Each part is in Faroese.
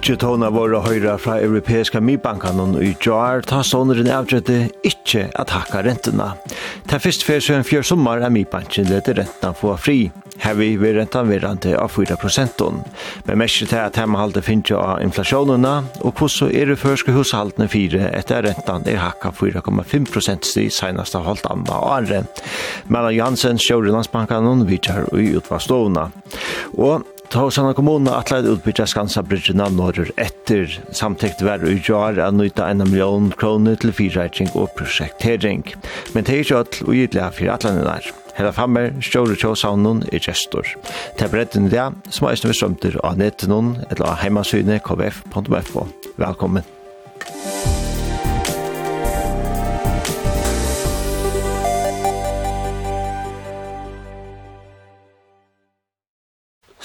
Nudje tona våre høyra fra europeiska mibankanon i jar ta såneren avgjøtte ikkje at hakka rentena. Ta fyrst fyrir søen fjør sommar er mibanken leder rentena få fri. Her vi vil rentan virrande av 4 prosenton. Men mest til at hemmahalde finnes av inflasjonene, og hvordan er det første hushaldene fire etter rentan er hakka 4,5 prosent i senaste halvt andre og andre. Mellan Jansen, Sjørenlandsbankanon, vidtar i utvarstovna. Og Tåsanna kommuna atleid utbytja Skansa Bridgina norr etter samtekt vær og jar a nøyta 1 million kroner til fyrreiting og prosjektering. Men det er ikke alt og av fyrir atleidene der. Hela fammer, stjåre tjåsavnun er gestor. Det er bredden i det, som er snøy strømter av netten eller av heimasynet kvf.fo. Velkommen!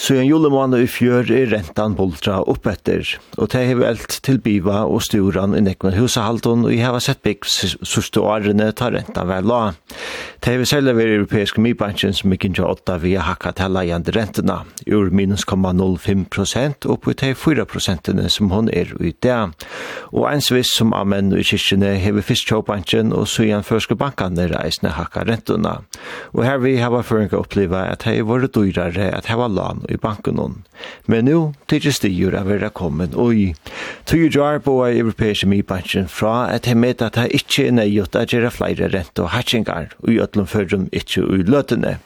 Så en julemåne i fjør er rentan boltra opp etter, og det har velt til biva og sturan i nekven Husahalton, og jeg har sett bygg sørste årene tar rentan vel la. Det er vi selv over europeiske mybanken som ikke ikke åtta via hakka til leiende rentene, ur minus 0,05 prosent opp til 4 prosentene som hun er i det. Og ens viss som amen i kyrkjene hever fiskkjøbanken og søgjene førske bankene reisende hakka rentene. Og her vi hava føringa oppleva at det har vært dyrare at hava lan i banken hon. Men nu tykkes det gjør av vera kommen og i. Tøy jar på europeiske mybanken fra at hei med at hei ikke er nøyot at gjerra flere rente og hatchingar og ötlum förrum ikkje ui løtene.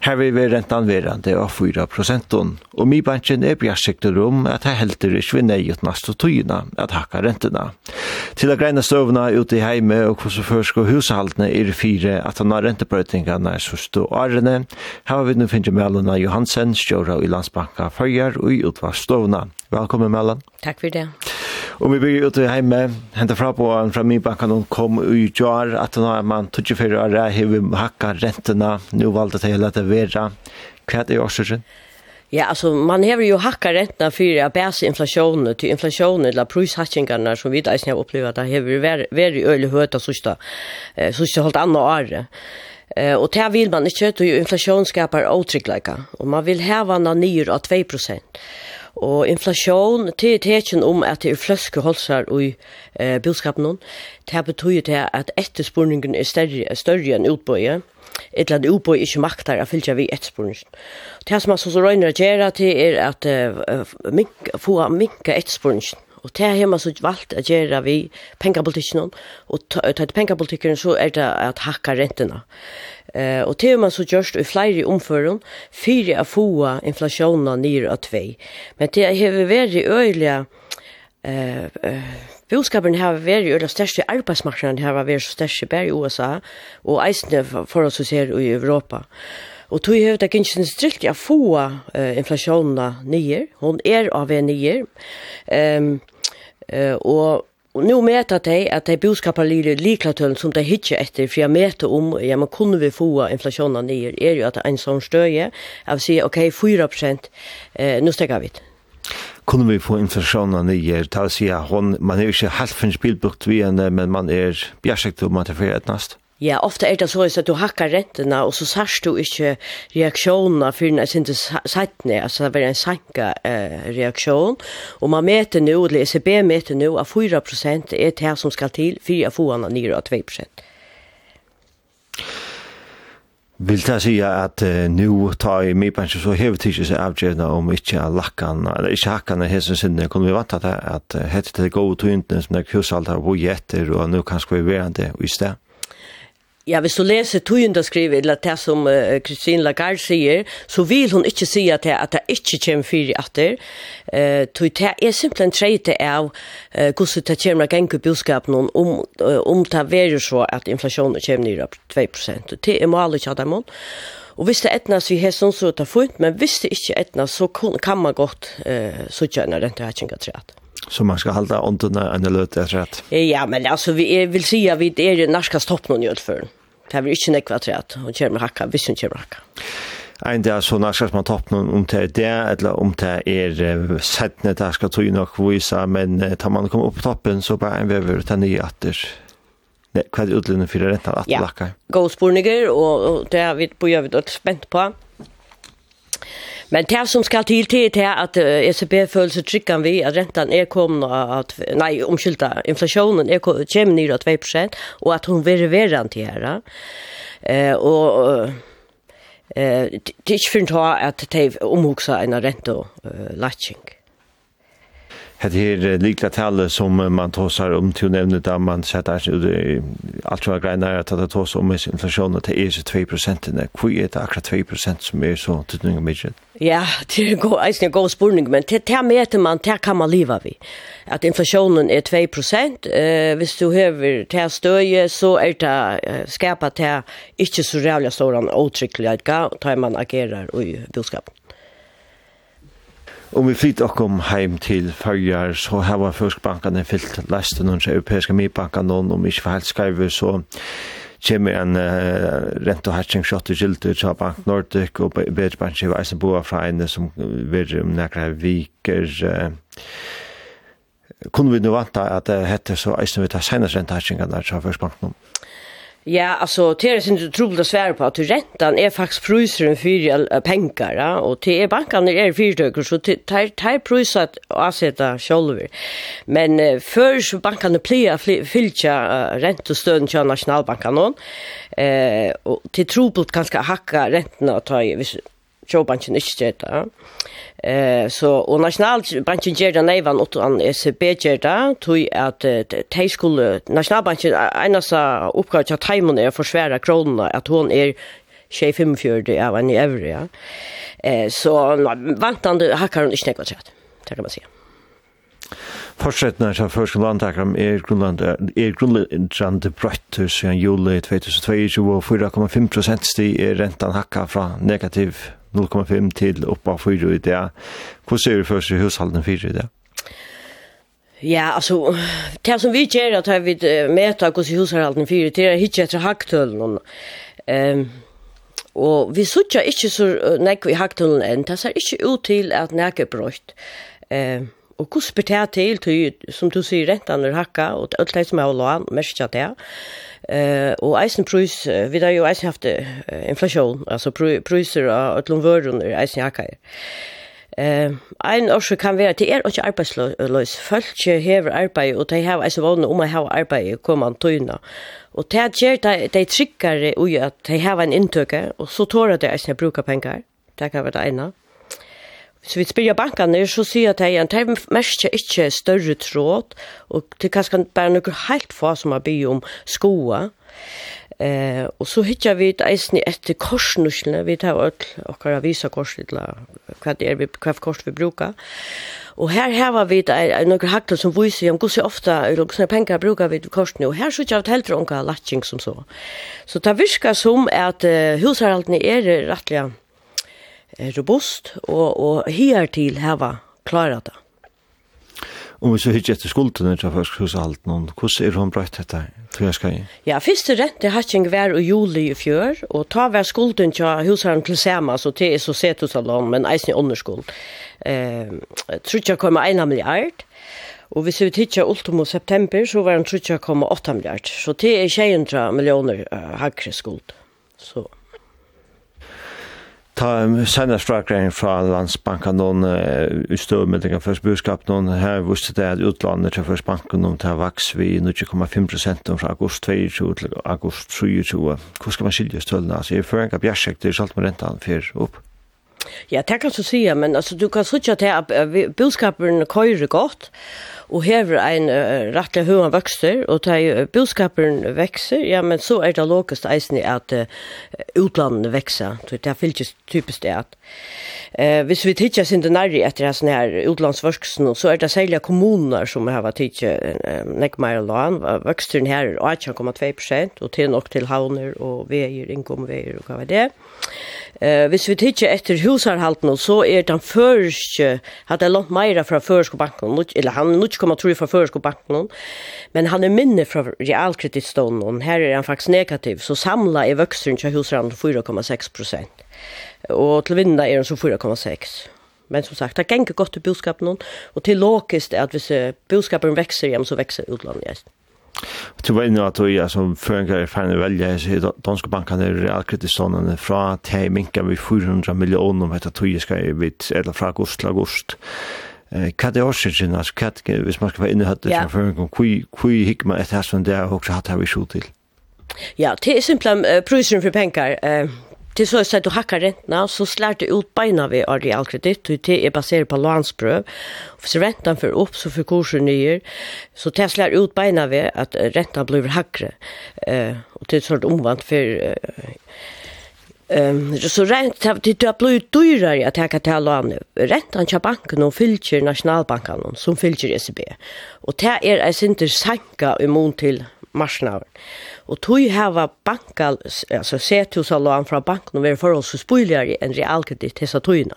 Her vil vi rentan verande av 4 prosenten, og mi banken er bjarsikter om at her helter ikkje vi nei ut nastu tøyina at hakka rentena. Til a greina støvna ute i heime og hvordan først og hushaldene er fire at han har rentebrøytingarna er sørste årene, her vi nu finne Melona Johansen, stjåra i Landsbanka Førjar og i utvarsstøvna. Velkommen Melon. Takk for det. Og vi bygger ute heime, hentet fra på han fra min banka noen kom i jar, at nå er man 24 år, hever hakka rentorna, nu valde det hela att vera. Vad är årsøkken? Ja, alltså man har ju hakka räntorna för å bæse inflasjonen, till inflationen eller prishackingarna som vi da har opplevd, det har vært varit öle høyt sista sørste, sørste holdt andra året. Eh och där vill man inte att inflation skapar otryggheten och man vill ha vanna nyr av 2 Og inflasjon, det er teken om at det er fløske holsar i eh, bilskapen Det betyr det at etterspurningen er større, er større enn utbøye. Et eller annet utbøye ikke maktar å fylle vi etterspurningen. Det som man så røyner å gjøre, det er at uh, mink, få minka etterspurningen. Og det har man så valgt å gjøre vi pengapolitikken, og til pengapolitikken så er det at hakka rentene. Uh, og det har man så gjort i flere omføren, fire av få inflasjonen nere av tve. Men det har vært øyelig Uh, uh, Boskapen har vært i det største arbeidsmarknaden har vært så største bare i USA, og eisende for oss å se i Europa. Og Og tog hefur det gynnsin strilt å få uh, inflasjonen nye. Hun er av en nye. Um, uh, og Og nu meta tei at tei boskapar lyre liklatølen som tei hitje etter, for jeg meta om, ja, men kunne vi få inflasjonen nye, er jo at det er en sånn støye, jeg vil si, ok, 4 prosent, eh, nå stekker vi det. Kunne vi få inflasjonen nye, ta å si, at man er jo ikke finnes bilbukt vi, men man er bjergsekt om man er fyrir etnast? Ja, ofta er det så at du hakkar rentene, og så sørst du ikke reaksjoner for den sinte seitene, altså det er en sanka eh, reaksjon. Og man meter nå, eller ECB meter nå, at 4 prosent er det som skal til, 4 får han nyere av 2 prosent. Vil det si at uh, nu tar i mig pensjon så hever tidsi seg avgjørende om ikke lakkan, eller ikke hakkan er hesen sinne, kunne vi vant at det at hette til gode tøyntene som det er kussaltar og bo gjetter, og nu kanskje vi verande i sted? Ja, hvis du leser tøyende skriver, eller det som uh, Christine Lagarde sier, så vil hun ikke si at det, at det ikke kommer fire etter. Uh, det er simpelthen treite av uh, hvordan det kommer å gjenge budskapen om, um, uh, om det er så at inflasjonen kommer ned opp 2%. Det er målet ikke av dem. Og hvis det etnas vi har sånn så det er funnet, men hvis det ikke etnas, så kan man godt uh, sitte under rente her kjengen treat. Så man skal halda hålla åndorna en löt rett? Ja, men altså, vi er, vil si at vi er i norska stopp någon i. Det er ikke nekva til at hun kommer hakka, hvis hun kommer hakka. Ein dag så nærskast man toppen om det er det, eller om det er sættene der skal tog nok vise, men tar man kom opp på toppen, så bare en vever til nye atter. Nei, hva er det utlinjen for rett lakka. Ja, gåspurninger, og det er vi på gjøvet og spent på. Men det som skal til til er at ECB føler seg tryggere vi at rentan er kommet at, nei, omskylda, inflasjonen er kommet ned av 2 og at hun vil være til her. Eh, og eh, det er ikke for å ta at de omhugsa en rento uh, latching. Det här likla tale som man tåsar om till nevne da man sätter allt vad grejer att det tås om inflationen till är 2 prosentene. Hvor er det akkurat 2 prosent som er så tydliga mycket? Ja, det går en god spurning, men det här man, det kan man leva vi. Att inflationen är 2 prosent, eh, hvis du høver til støye, stöje så är det skapat skapet här inte så rävliga stora otryckliga, tar man agerar i budskapen. Om vi flytt om heim til fyrjar, så har vi først bankene fyllt leste noen europeiske midbankene, og om vi ikke var helt skrive, så kommer en uh, rent- og hertsingsjått i gilder til Bank Nordic, og bedre bank i Eisenboa fra ene som vil om nærkere viker. Uh, kunne vi nå vante at uh, heter så eisen vi tar senest rent- og hertsingene til Bank Førskbankene? Ja, alltså det är inte troligt att svära på att räntan är faktiskt priser för pengar, ja, och det är bankerna är fyrstöker så det är priser att avsätta själva. Men uh, för så bankerna plea filcha uh, räntestöden till nationalbanken eh och till trubbelt ganska hacka räntorna att ta Tjóbankin ikke gjør. Eh, så, og Nasjonalbankin gjør det neivan an ECB gjør det, tog at de skulle, Nasjonalbankin, eneste oppgave til Taimon er å forsvære kronene, at hon er 45 av en i evre, ja. Eh, så vantande hakkar hon ikke nekva trett, det kan man sige. Fortsättningen som första landtakare om er grundläggande brötter sedan juli 2022 och 4,5 procent stig är räntan hacka från negativ 0,5 til oppa 4 i det. Hvordan ser du først i hushalden 4 i det? Ja, altså, det som vi gjør at vi møter hvordan hushalden 4 det er ikke etter hakktølen. Um, og vi sier ikke så nekk i hakktølen enn, det ser ikke ut til at nekk er brøtt. Um, Og hvordan ber det til, til, som du sier, rentan er hakka, og alt det som er lån, mest jeg det. Eh och eisen prøys, vi har ju eisen haft uh, alltså priser och av lån vøren er eisen hakka. Eh, ein också kan vara till er och arbetslös Folk hever arbete och de har alltså vana om att ha arbete kommer man tyna. Och det gjer dei tryggare ui att de har en inntøke, och så tåra det eisen bruka pengar. Det kan vara det ene. Så vi spyrir bankene, så sier at jeg at er mest ikke større tråd, og det er kanskje bare noe helt få som har bygd om skoa. Eh, og så hittar vi et eisen etter korsnuslene, vi tar alt okkar korset, kors, hva det er vi, hva kors vi bruker. Og her har vi et noen hakler som viser om hvordan ofte, eller hvordan penger bruker vi korsene, og her sitter jeg et helt rånka latting som så. Så det virker som at uh, husherhaltene er rettelig, robust og, og her til hava klara det. Om vi så hittar etter skuldene til først hos alt noen, hvordan er hun brøtt dette Tror jeg skal gi? Ja, første rente har ikke vært i juli i fjør, og ta hver skulden til husherren til Sema, så til er så sett hos alle, men eisen i underskuld. Eh, jeg tror ikke jeg kommer en milliard, og hvis vi hittar ultimo september, så var han 8 milliard, så til er 200 millioner uh, hakre skuld. Så ta senast strakring fra landsbanken noen uh, støvmeldinga for budskap noen her visste det at utlandet til først banken noen til vaks vi 0,5% fra august 22 til august 23 Hvor skal man skilje stølene? Altså, jeg fører ikke det til salt med rentan fyr opp Ja, det kan du sige, men altså, du kan sige at budskapen køyre godt, og hever ein uh, rettelig høyre vokser, og ta uh, budskaperen vekser, ja, men så er det logisk eisen i at uh, utlandet vekser, så det er fylkes typisk det at. Uh, hvis vi tidsja sin det nærri etter hans her utlandsvoksen, så er det særlig kommuner som har tidsja uh, nekmar lån. lan, voksteren her er 18,2 og til nok til havner og veier, innkomveier og hva var det. Uh, hvis vi tidsja etter husarhalten, så er den først, at det er langt meira fra først banken, eller han er 3,3 fra føresko banken, men han er minne fra realkreditstånden, her er han faktisk negativ, så samla er vøksten til husrand 4,6 prosent, og til vinna er han så 4,6 Men som sagt, det gänger gott i boskapen och till logiskt är att hvis boskapen växer igen så växer utlandet. Du var inne at du, som føringer er ferdig å velge, så danske bankene er realkreditståndene fra til minker vi 400 millioner om etter tog skal vi eller fra august til august hva det er også sin, altså, hva, hvis man skal være innehøtt i sin føring, hva hikk man etter hans, det har også hatt her vi så til? Ja, det er simpelthen uh, prøysen for penger. Uh, til så at du hakker rentene, så slår du ut beina ved av realkredit, og det er basert på landsprøv. Hvis renten får opp, så får kursen nye, så det slår ut beina ved at renten blir hakkere. Uh, og det er sånn omvant for... Uh, Ehm så rent det har blivit dyrare att ta till lån. Räntan till banken och fylker nationalbanken som fylker ECB. Och det är alltså inte sänka i mån till marsnaven. Och tog hava bankal, alltså sett hos alla an från banken och vara oss billigare en realkredit till så tojna.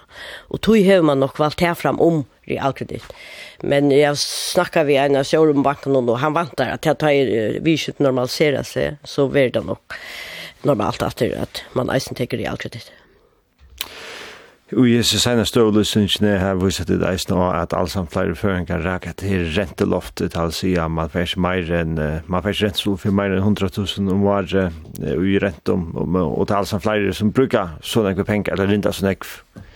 Och tog har man nog valt här fram om realkredit. Men jag snackar vi en av Sjölundbanken och han vantar att jag tar vi normalisera sig så värda nog normalt at det at man eisen teker realkredit. Og i så sene støvløsningene har vi sett det eisen og at alle samtlige føringer rækker til renteloftet, til å si at man får ikke mer enn, man får ikke rentestol for mer enn 100 000 om var og i rentom, og til alle samtlige som bruker sånne ekve penger, eller rinda sånne ekve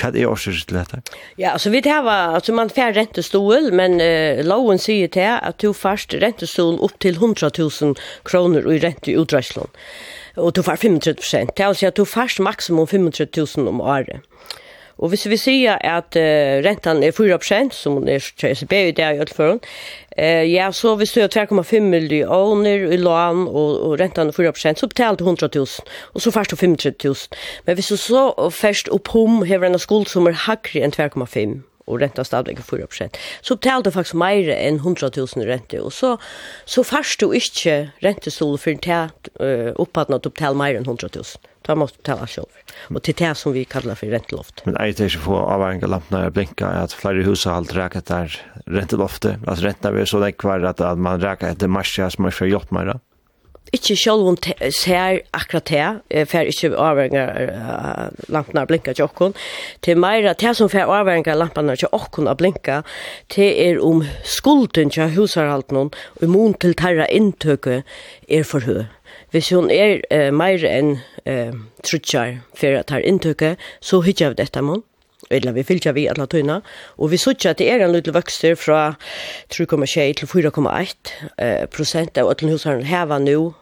Hva er årsøk til dette? Ja, altså vi tar altså man får rentestol, men uh, loven sier til at du først rentestol opp til 100 000 kroner i rente i utdreislån. Uh, og du får 35 prosent. Det vil si at du får maksimum 35 000 om året. Og hvis vi sier at uh, rentan er 4 prosent, som er CSB i det i Ølføren, uh, ja, så hvis du har 2,5 millioner i lån og, og rentan er 4 prosent, så betaler du 100 000, og så først du 35 000. Men hvis du så først opphom hever en skuld som er hakre enn 2,5 og renta stadigvæk 4%. Så betalte du faktisk mer enn 100 000 rente, og så, så fars du ikke rentestol for til uh, opphatten at du betalte mer enn 100 000. Då måste du betala själv. Och till det som vi kallar för ränteloft. Men är det inte få avhänga lamporna att blinka att flera hus har alltid räkat där ränteloftet? Alltså räntorna är så läckvar att, att man räkar efter marsja som man får hjälp med det? ikke selv om ser akkurat det, for ikke avhengig av lampene å blinke til åkken. Til mer at det som får avhengig av lampene til åkken å blinke, det er om skulden til husarhalten og imot til terra inntøket er for høy. Hvis hun er eh, mer enn eh, trutjar for at her inntøket, så hittar vi dette måned eller vi fylgja vi alla tøyna, og vi sutja at det er en liten vøkster fra 3,6 til 4,1 prosent av alle husaren heva nu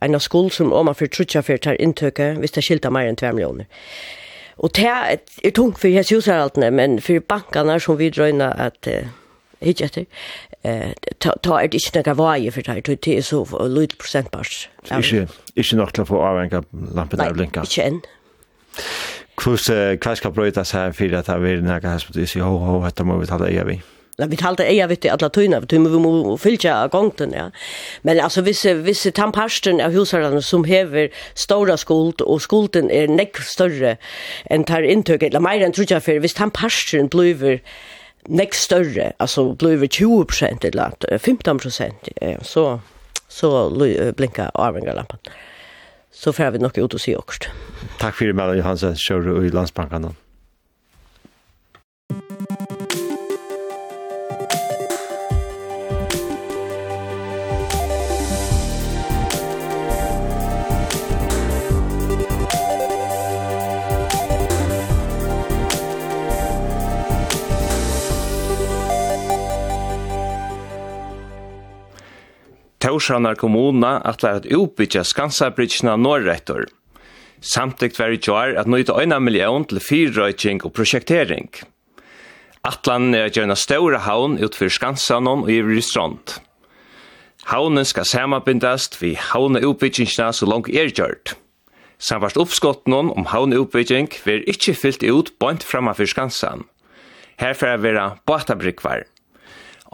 en av skuld som om man for trutja for tar inntøkke hvis det skilta mer enn 2 millioner. Og det er tungt for hans husaraltene, men for bankarna som vi drøyna at hitt etter, ta er det ikke noe vaje for det, det er så lite prosentbars. Ikke, ikke nok til å få avhengig av lampen der blinka. Nei, ikke enn. Kus kvask ska brötas här för att ha vill när gas på sig ho ho att man vill hålla i vi. Ja, vi talte eia vitt i alla tøyna, vi må, vi må fylja gongten, ja. Men altså, hvis, hvis tamparsten av husarane som hever stora skuld, og skulden er nekk større enn tar inntøk, eller meir enn trutja fyrir, hvis tamparsten blir nekk større, altså blir 20% eller 15%, så, så blinka avringarlampen. Ja så får vi nok ut og si också. Takk for det, Mellan Johansson, kör du i landsbankarna. Torshavnar kommuna atlar at utbyggja Skansabridgena norrættur. Samtidigt var det kvar at nøyta 1 million til fyrrøyking og projektering. Atlan er at gjerne ståre havn utfyr Skansanon og i Strand. Havnen skal samabindast vi havneutbyggingsna så langt er gjørt. Samvart uppskottnon om havneutbygging vil ikkje fyllt ut bant framme for Skansan. Herfra vera båtabrikvar.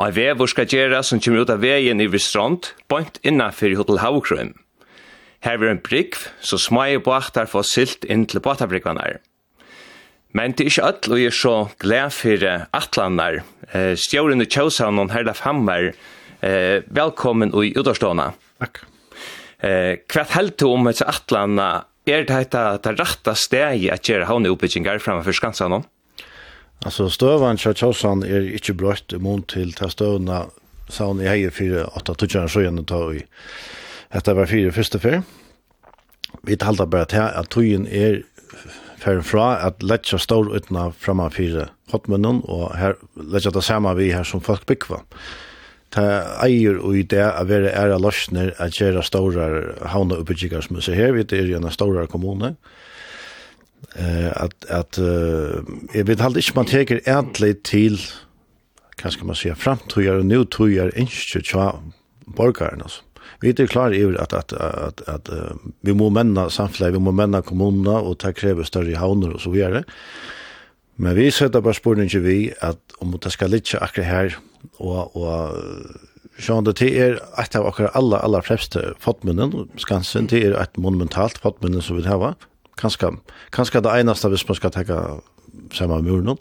Og vevor skal gjera som kommer ut av veien i Vistrand, bønt innanfyr Hotel Havkrøm. Her er en brygg, så smai båtar få silt inn til båtabrygganar. Men det er ikke alt, og jeg er så glad for atlanar. Eh, Stjåren og Kjøshavn og Herlef Hammer, eh, velkommen og i utårstående. Takk. Eh, hva held du om disse atlanar? Er det dette det rette steget at gjøre havneoppbyggingar framfor Skansavn? Alltså stövan så tjosan är inte brött mot till ta stövna sån i hei för åtta ta tutjan ta i. Detta var fyra första för. Vi talar bara til at tøyen er för fra at letja stor utna framan fyra hotmunnen og her letja det samme vi her som folk bygva Ta eier og i det av være æra løsner at gjøre store havna oppbygginger som er her, vi er i en store kommune, eh att att jag vet halt inte man teker ärligt till kanske skal man si framtøyer och nu trygar tja borgarna altså. Vi är klara at, att att att att vi må männa samhället, vi må männa kommunerna och ta krever större havner och så vidare. Men vi setter bara spørsmålet inte vi att om det ska litt akkurat här och och sånn det er et av akkurat alla alla fleste fotmunnen, skansen det er et monumentalt fotmunnen som vi har, kanskje, kanskje det eneste hvis man skal tenke sammen med muren.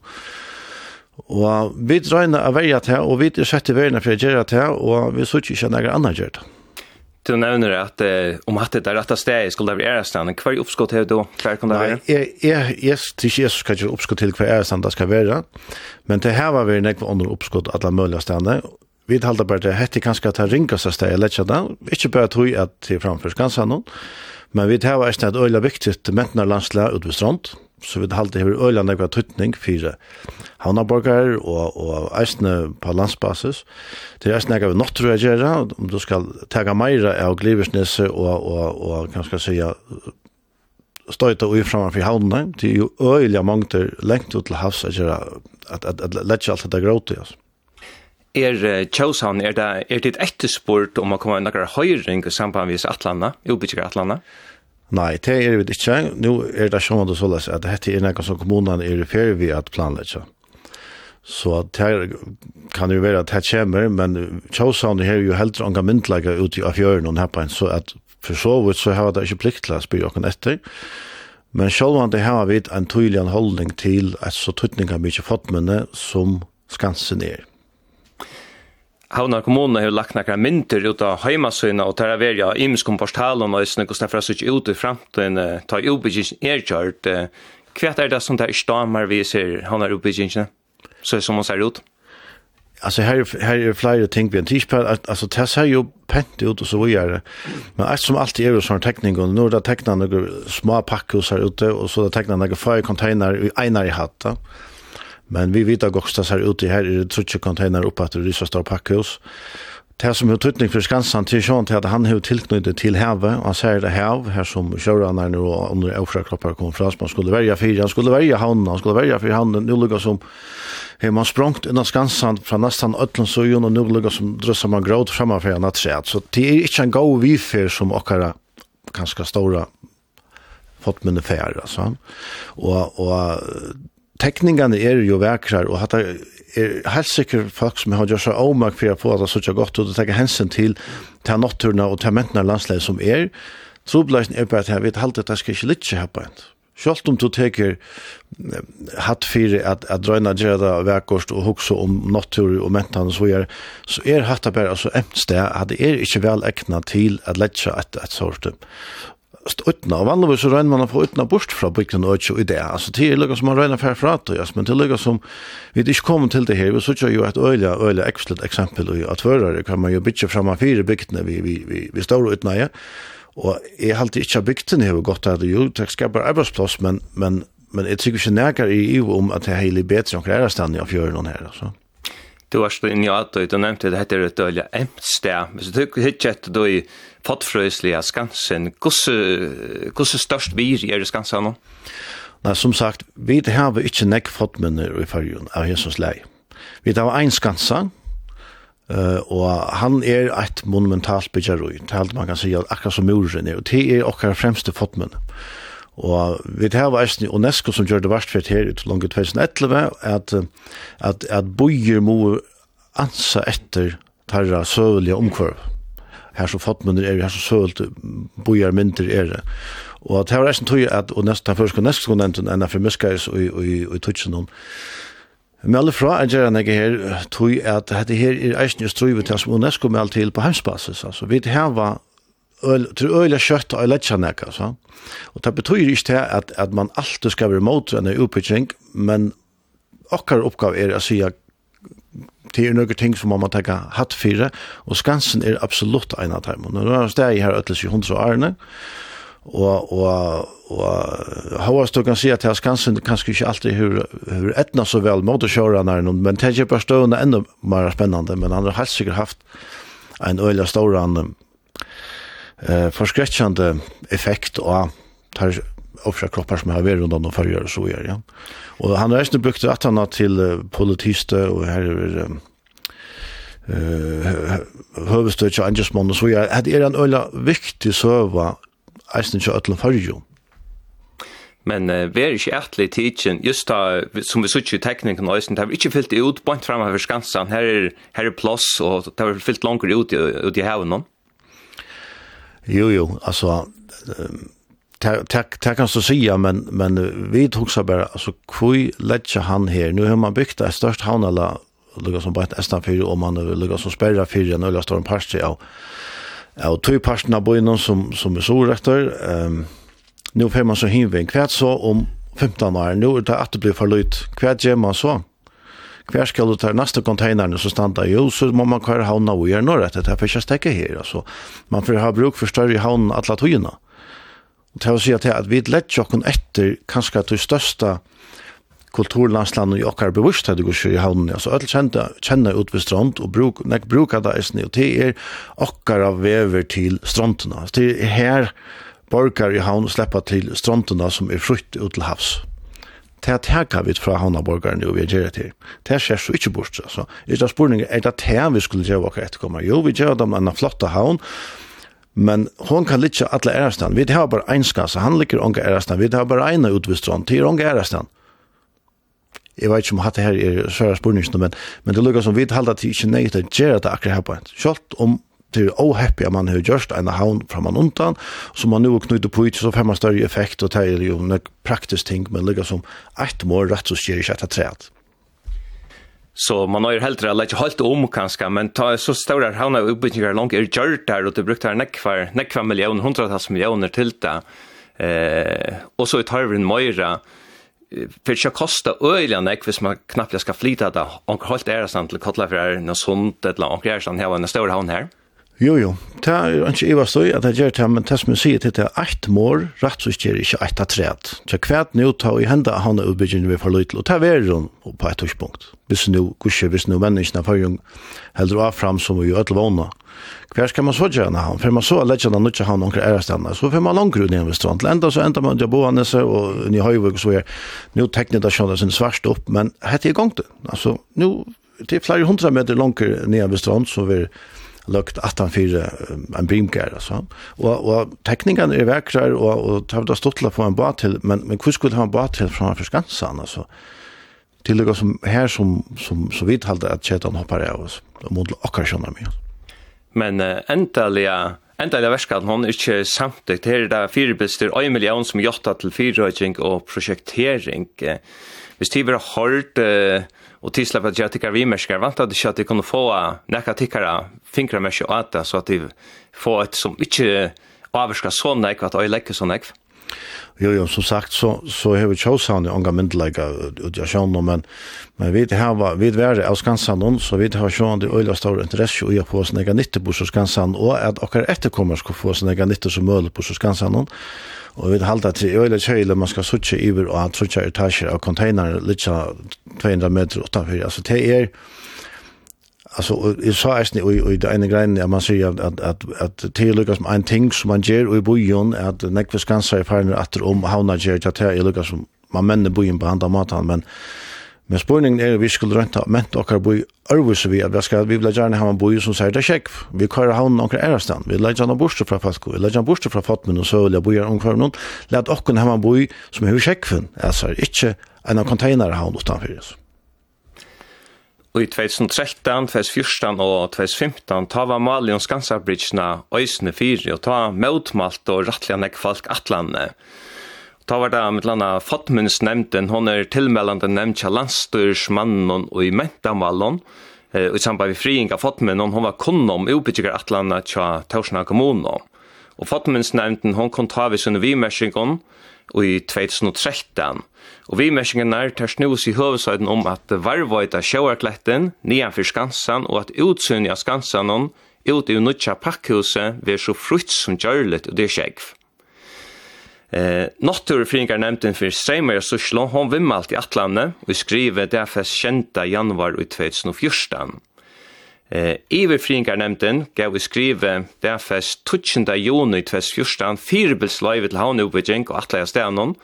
Og vi drøyner av verja til, og vi er sett i verja for å gjøre til, og vi så ikke noen annen gjør det. Du nevner at eh, om at det er rett av stedet skulle det være ærestand, hva er oppskott her da? Hva kan det være? Nei, jeg, jeg, jeg, til Jesus skal ikke oppskott til hva ærestand det skal være, men til her var vi nekve under oppskott alle mulige stedene, vi talte bare til hette kanskje at det ringer seg sted, eller ikke da, ikke bare tog at det er framfor skansa noen, Men vi tar eisne et øyla viktigt mentnar landslag ut ved strand, så vi halte hever øyla nekva tøytning for havnaborgar og, og eisne på landsbasis. Det er eisne nekva vi notru gjerra, om du skal tega meira av Gliversnese og, og, og kan skal sija støyta ui framan fyrir havnene, det er jo øyla mangter lengt ut til havs at, at, at, at, at, at, at, at, at, at, er Kjøshavn, er det, er det etterspurt om å komme en noen høyring i samband med Atlanta, ubygger Atlanta? Nei, det er vi ikke. Nå er det sånn at det så at dette er noe som kommunene er referer vi at planlegge. Så det kan jo være at det kommer, men Kjøshavn er jo helt unga myndelaget ute av fjøren og neppen, så at for så vidt så har det ikke plikt til å spyr noen etter. Men selv om det har vi en tydelig holdning til at så tydning fått med det som skansen er. Havna kommune har lagt några mynter ut av heimasøyna og tar verja imskom portalen og snakk og snakkar seg ut i framtiden ta i er kjørt. Hva er det som det er stammer vi ser han er utbyggingen? Så som hon ser ut? Alltså här här är flera ting vi en på alltså det ser ju pent ut och så vidare. Men allt som alltid är ju sån teckning och nu där tecknar några små packhus här ute och så där tecknar några fire container i ena i hatta. Men vi vet att Gokstad här ut i här det trutje container uppe att rysa stor packhus. Det som är utryckning för Skansan till Sjön till att han har tillknyttet till havet och han säger det hav här som körarna nu och under ofra kroppar kom fram. Man skulle välja fyra, han skulle välja hamnen, han skulle välja fyra hamnen. Nu lukar som har man språngt innan Skansan från nästan Ötlandsöjon och nu lukar som drössar man gråd framför en att säga. Så det är inte en god viffer som åkara ganska stora fått minne färd. Alltså. Och, och tekningene er jo vekrar, og hatt er helt sikkert folk som har gjort seg avmakt for å få det er så godt, og det tenker hensyn til til natturna og til mentene landsleget som er, trobladsen er bare at jeg vet alltid at jeg skal ikke litt seg her på en. Selv om du teker hatt fire at, at drøyna gjør det vekkost og hukse om nattur og mentene og så gjør, så er hatt det bare altså emt sted at det er ikke vel ekna til at letja et, et sort utna, og vanligvis så regner man å få utna bort fra bygden og ikke i det. Altså, det er lukka som man regner fær fra det, yes, men det er lukka som, vi ikke kommer til det her, vi så jo et øyla, øyla ekslet eksempel i at førere kan man jo bytje fram av fire bygdene vi, vi, vi, vi står utna, ja. Og jeg halte ikke av bygden her, godt at jo, det skaper arbeidsplass, men, men, men jeg tykker ikke nærkere i EU om at det er heilig bedre enn klærestand i fjøren her, altså. Du har stått inn i at du nevnte det heter et døylig emtsted. Hvis du ikke etter du i pottfrøslige Skansen, hvordan størst vir er i Skansen nå? Nei, som sagt, vi har ikke nekk fottmenner i fargen av Jesus lei. Vi har en Skansen, Uh, og han er et monumentalt byggerøy, det er alt man kan si, akkurat som muren er, og det er okkar fremste fotmenn. Og vi tar var eisen UNESCO som gjør det verst for her ut langt 2011, at, at, at bøyer må ansa etter tarra søvelige omkvarv. Her som fattmunder er, her som søvelt bøyer mindre er det. Og det her var eisen tog at UNESCO, den første UNESCO nevnte enn for muskais og i tutsen om. Men alle fra er gjerne jeg her tog at dette her er eisen jo strøyvet til som UNESCO med alt til på hemsbasis. Altså, vi tar var til øyla kjøtt og letja nekka, så. Og det betyr ikke det at, at man alltid skal være mot en utbytting, men okkar oppgave er å si det er noen ting som man må tenke hatt fire, og skansen er absolutt en av dem. Nå er det steg her øtles i hundre årene, og, og, og Havas du kan si at skansen kanskje ikke alltid hur, hur etna så vel mot kjørerne, men tänker på stående enda mer spennende, men han har helt sikkert haft en øyla stående eh, förskräckande effekt och tar offra kroppar som har vært rundt om de farger og så gjør, ja. Og han har ikke brukt at han har til politiste og her er eh hövstøt og Angersmann og så ja, hade er en ølla viktig søva eisen ikke ætlen fargjum. Men uh, vi er ikke ærtlig tidsen, just da, som vi sier i teknikken og eisen, det er ikke fyllt ut, bort frem av skansen, her er, her er plass, og det har fyllt langer ut, ut i haven. Jo, jo, altså, tack tack kan så säga men men vi tog så bara alltså kvui lägga han här nu har man byggt det störst eller lukka som bara ett nästan fyra om man lukka som spärrar fyra en eller står en parti av av två parterna på innan som som är så rätter ehm nu får man så hinvin kvärt så om 15 år nu är det att det blir för lite kvärt gör man så hver skal du ta neste containern så standa jo, så må man kvar havna og gjøre noe något det er for ikke å stekke her, altså. man får ha bruk for større havn alle togene. Og til å si at, att vi lägger oss efter kanske att det største kulturlandslandet i okkar bevisst at det går i havnen. Altså, alle kjenner, kjenner ut ved strand, og bruk, nek bruker det eisne, og det er okkar av vever til strandene. Det er her borgar i havn slipper til strandene som er frukt ut til havs det er teka vi fra havnaborgaren og vi gjør det til. Det skjer så ikke bort, altså. Er det spørningen, er det til vi skulle gjøre våre etterkommere? Jo, vi gjør dem en flotta havn, men hon kan litja alla ærastan. Vi har bara en skassa, han ligger onga ærastan. Vi har bara eina utvistron, till onga ærastan. Jeg vet ikke om hatt det her er svære spørningsene, men, men det lukkar som vi halda til ikke nei til å det akkurat her på en. Sjalt om det är ohappy man har gjort en havn framan undan så man nu knyter på ut så får man större effekt och det är ju en praktisk ting men ligger som ett mål rätt så sker det att träd. Så man har ju helt rätt att halt om kanske men ta så stora havna uppbyggningar långt är gjort där och det brukar vara nekvar, nekvar miljon hundratals miljoner till det. Eh och så i en Moira för det kosta öliga näck hvis man knappt ska flyta där. Och hållt är sant till Kotlafjärden och sånt eller och är sånt här var en stor havn här. Jo, jo. Det er ikke i støy at jeg gjør det, men det som jeg sier til det er eit mål, rett og slett ikke eit av træet. Så hvert nå tar vi henda han er utbyggende vi får for løytel, og det er hun på et tidspunkt. Hvis nå, gusje, hvis nå menneskene får jo heller av fram som vi gjør til vågne. Hver skal man så gjøre han? For man så legger han ikke han noen ærestene, så får man langt rundt ned ved strand. Enda så enda man til å bo henne Boanese og i Høyvøk, så er nå teknet det kjønner sin svarst opp, men hette er gang det. Altså, nå, det er flere hundre meter langt ned ved strand, så vi er lukt 18-4 en brimgär alltså. Och och teckningarna är verkrar och och tar det å på en båt till men men hur skulle han båt till från förskansan alltså. Till det som här som som så vidt halte att chetan hoppar av oss mot ockersioner med. Men uh, endelig, endelig det verska at hon ikkje samtidig her er det fire bestir 1 million som jotta til fyrrøyting og prosjektering. Hvis de var uh, og tidslapp at jeg tikkar vi mersker, vant at ikkje at de kunne få nekka tikkara fingra meg ikke at det, så att det får ett som inte avska såna ekv, att jag läcker såna ekv. Jo, jo, som sagt, så, så har vi tjåsavn i unga myndelega ut jag sjån, men, men vi har vi vært av Skansan, så vi har sjån det øyla stor intresse och jag på såna egen nytte på Skansan, och att okkar efterkommer ska få såna egen nytte som möjligt på Skansan, og vi halda til øyla kjøyla, man skal sutja iver og at sutja etasjer av container, litt 200 meter utanfyr, altså det er, Alltså jag sa är snitt och det ena grejen att man säger att att att, att det lyckas som en ting som man gör i bojon att näkva skansar i partner att om hauna gör att det lyckas som man männer bojon på andra matan men men spårningen är vi skulle ränta ment och bo i Örvus vi att vi ska vi vill gärna ha en bojon som säger det check vi kör han och ärastan vi lägger en borste från fast vi lägger en borste från fatmen och så vill jag bojon omkring någon lät och kunna ha en boj som hur checkfen alltså inte en container hauna utanför oss Og i 2013, 2014 og 2015 ta var Mali og øysene fyri og ta møtmalt og rattelig nekk folk atlandet. Ta var det med landa Fatmundsnemnden, hon er tilmeldende nevnt av landstyrsmannen og i mentamalen, og i samband med friing av Fatmund, hon var kunn om ubygger atlanda til Torsna kommunen. Og Fatmundsnemnden, hon kon ta vi sunne og i 2013. Og vi mersingen er tar snus i høvesøyden om at varvøyta sjøarkletten for Skansan og at utsynja skansan ut i unnutja pakkhuset ved så frukt som gjørlet og det er skjegv. Eh, Natturfringar nevnte for Streimer og Suslå, hon vimmalt i atlandet og skriver derfor kjenta januar i 2014. Eh, Iver Fringar nemten gav vi skrive det er fest 12. juni 2014 firebils løyve til havneubygging og atleia stevnån,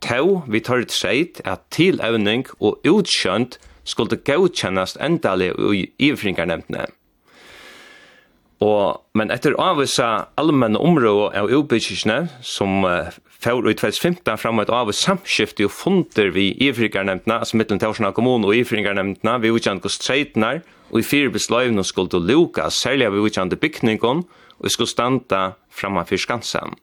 tau vi tar tørret seit at tilevning og utskjønt skulle godkjennast endalig i Iverfringarnemndene. Og, men etter avvisa allmenne områ av utbyggingene, som uh, fjord i 2015 fram et av samskifte og funder vi Iverfringarnemndene, altså mittelen til Torsna kommune og Iverfringarnemndene, vi utkjent hos treitene, og i fire besløyvene skulle til luka, særlig av utkjente bygningen, og skulle standa framme for skansen.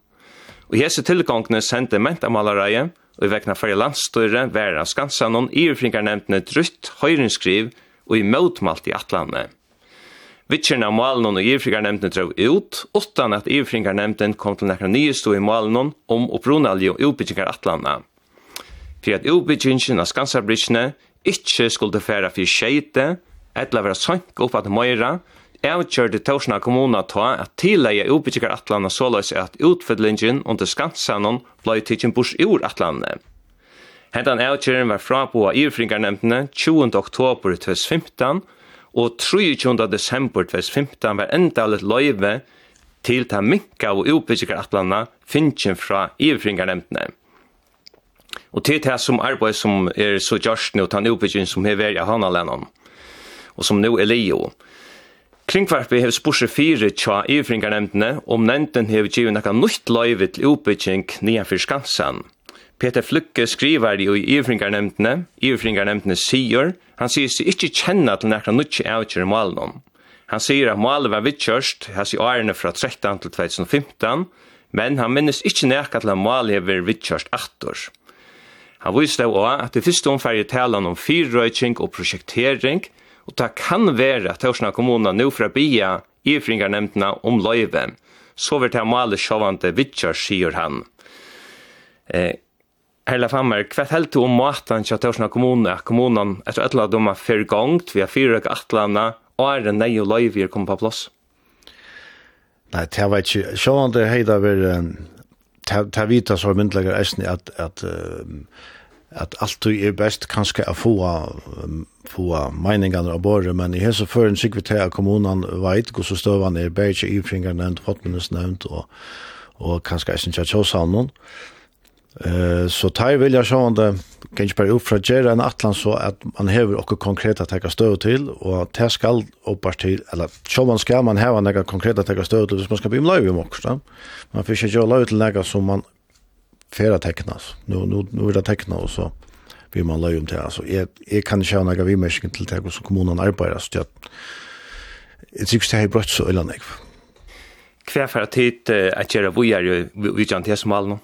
Og hese tilgångene sendte mentamalereie, og i vekna fyrir landstøyre vera skansen og i ufringarnemtene drutt høyrenskriv og i møtmalt i atlandet. Vitsjerna av malen og ivfringarnemnden drev ut, utan at ivfringarnemnden kom til nekra nye stå i malen om oppronalje og utbyggingar atlanda. For at utbyggingen av Skansarbryggene ikkje skulle færa for skjeite, etla vera sank upp at Moira, avgjørde Torsna kommuna ta at tilleie utbyggjikar atlana såleis at utfyllingen under skansanon blei tidsin bors ur atlanene. Hentan avkjøren var fraboa ivfringarnemtene 20. oktober 2015, og 23. desember 2015 var endalet løyve til ta minka og utbyggjikar atlana finnjen fra ivfringarnemtene. Og til det som arbeid som er så gjørst nå, den utbyggingen som er vært i Hanalennom og som nå er leo. Kringkvarpi har spursi fire tja iverfringarnemdene om nevnden har givet nekka nytt løyve til utbygging fyrir skansan. Peter Flykke skriver jo i iverfringarnemdene, iverfringarnemdene sier, han sier seg ikke kjenna til nekka nytt avgjør malen om. Han sier at malen var vittkjørst, hans i årene fra 13 til 2015, men han minnes ikke nekka til at malen har vært vittkjørst aktors. Han viste det også at det første omferget taler om fyrrøyking og prosjektering, Og det kan være at Torsna kommuna nå fra bia ifringarnemtene om løyve, så vil det male sjåvante vittjar, sier han. Eh, Herla Fammer, hva helt du om maten til Torsna kommune, at kommunen etter et eller annet dommer fyrre gongt, vi har fyrt og atlanda, og er det nei og løyve er kommet på plass? Nei, det var ikke, sjåvante heida vil, det vita så myndelager eisne at, at, at at alt er best kanskje å få, få meningene av båret, men i hese føren sikkert til at kommunen vet hvordan støvene er bare ikke ifringer nevnt, hotmenes nevnt, og, og kanskje ikke ikke kjøsavnen. Uh, så tar vil jeg sånn det, kan ikke bare oppfragere en atlan så at man hever okkur konkret ta stöd støv til, og det skal oppar til, eller så man skal man heva några konkret at teka støv til hvis man skal bli med løyv om också. Man får ikke gjøre løyv til som man färra tecknas. Nu, nu, nu vill det teckna och så vi man lägger om det Alltså, jag, jag kan inte några vi vimmärsken till det och så kommunen arbetar. Så att det tycker det har är så så öllande. Kvar för att hit att göra vi är ju vi kan till nu.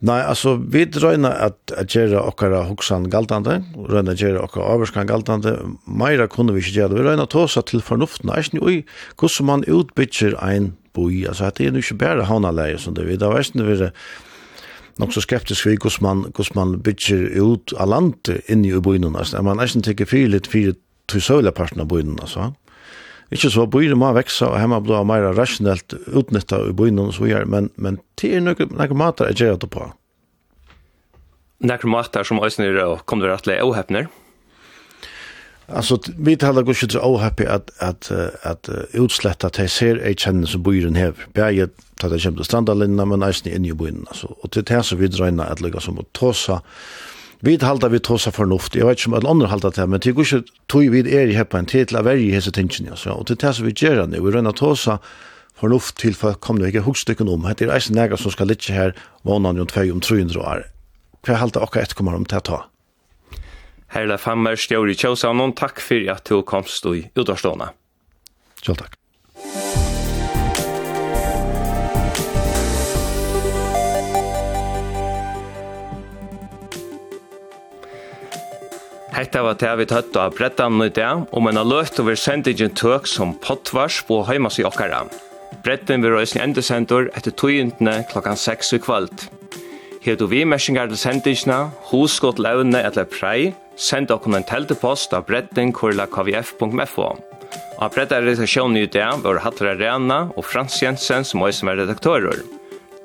Nei, altså, vi drøyna at, at gjøre okkara hoksan galtande, røyna gjøre okkara averskan galtande, meira kunne vi ikke gjøre det. Vi røyna tåsa til fornuften, er oi, hvordan man utbytjer ein boi, altså, det er jo ikke bare haunaleie som det vi, det er nok så skeptisk vi hvordan man, hvordan man bytjer ut av landet inni i boinen, altså, man er ikke fri litt fri til søvla parten av boinen, altså. Ikke så bøyre må veksa, og hemma blå meira rasjonelt utnytta i bøyne og så gjør, men, men det er noen mater jeg gjør det på. Noen mater som også er og kommer til å rettelig åhøpner? Altså, vi talar går inte så at, at att att at jeg ser ej känner som bor här. Bäge tar det til standardlinjerna men nästan in i byen. Altså. Og til det här så vi drar at att lägga som att tossa Vi halda vi tosa fornuft. Jeg vet ikke om alle andre halda det, men det går ikke tog vi er i heppa en til å være i hese tingene. Ja. Og til det som vi gjør nå. Vi rønner tosa fornuft til for kom det ikke hukst ikke om. Det er eisen nega som skal litt her vånan jo tvei om 300 år. Hva halda okka et kommer om til å ta? Herla Femmer, Stjøri Kjøsavnon, takk for at du komst i utarstående. Selv takk. Hetta var det vi tøtt av brettan i dag, og men har løtt over sendingen tøk som potvars på heimas i okkara. Brettan vil røysen endesendur etter tøyentene klokkan 6 i kvöld. Her du vi mersingar til sendingene, huskot levne eller prei, send okkur en teltepost av brettan kurla kvf.fo. Av brettan redaksjonen i dag var Hatra Rena og Frans Jensen som også er redaktører.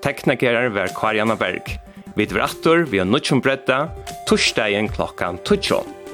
Teknikere var Karianna Berg. Vi drattor vi har nutjum bredda, torsdagen klokkan 12.